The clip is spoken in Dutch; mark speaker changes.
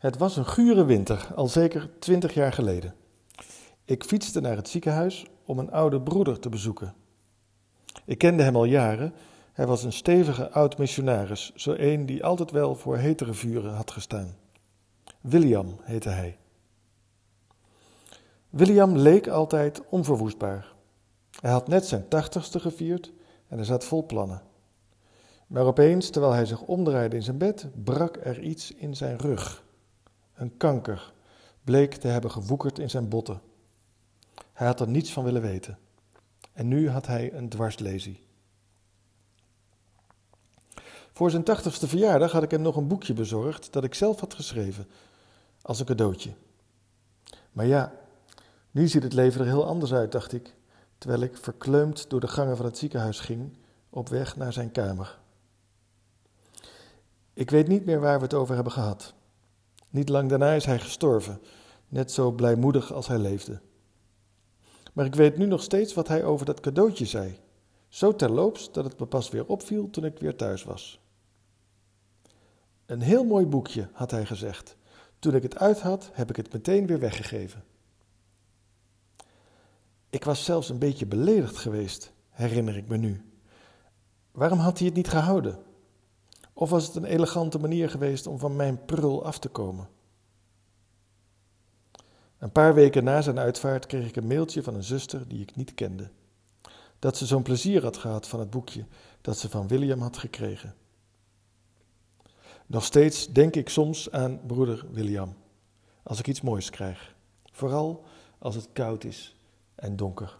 Speaker 1: Het was een gure winter, al zeker twintig jaar geleden. Ik fietste naar het ziekenhuis om een oude broeder te bezoeken. Ik kende hem al jaren. Hij was een stevige oud missionaris, zo een die altijd wel voor hetere vuren had gestaan. William heette hij. William leek altijd onverwoestbaar. Hij had net zijn tachtigste gevierd en hij zat vol plannen. Maar opeens, terwijl hij zich omdraaide in zijn bed, brak er iets in zijn rug. Een kanker bleek te hebben gewoekerd in zijn botten. Hij had er niets van willen weten. En nu had hij een dwarslesie. Voor zijn tachtigste verjaardag had ik hem nog een boekje bezorgd dat ik zelf had geschreven, als een cadeautje. Maar ja, nu ziet het leven er heel anders uit, dacht ik, terwijl ik verkleumd door de gangen van het ziekenhuis ging, op weg naar zijn kamer. Ik weet niet meer waar we het over hebben gehad. Niet lang daarna is hij gestorven, net zo blijmoedig als hij leefde. Maar ik weet nu nog steeds wat hij over dat cadeautje zei. Zo terloops dat het me pas weer opviel toen ik weer thuis was. Een heel mooi boekje, had hij gezegd. Toen ik het uit had, heb ik het meteen weer weggegeven. Ik was zelfs een beetje beledigd geweest, herinner ik me nu. Waarom had hij het niet gehouden? Of was het een elegante manier geweest om van mijn prul af te komen? Een paar weken na zijn uitvaart kreeg ik een mailtje van een zuster die ik niet kende. Dat ze zo'n plezier had gehad van het boekje dat ze van William had gekregen. Nog steeds denk ik soms aan broeder William als ik iets moois krijg. Vooral als het koud is en donker.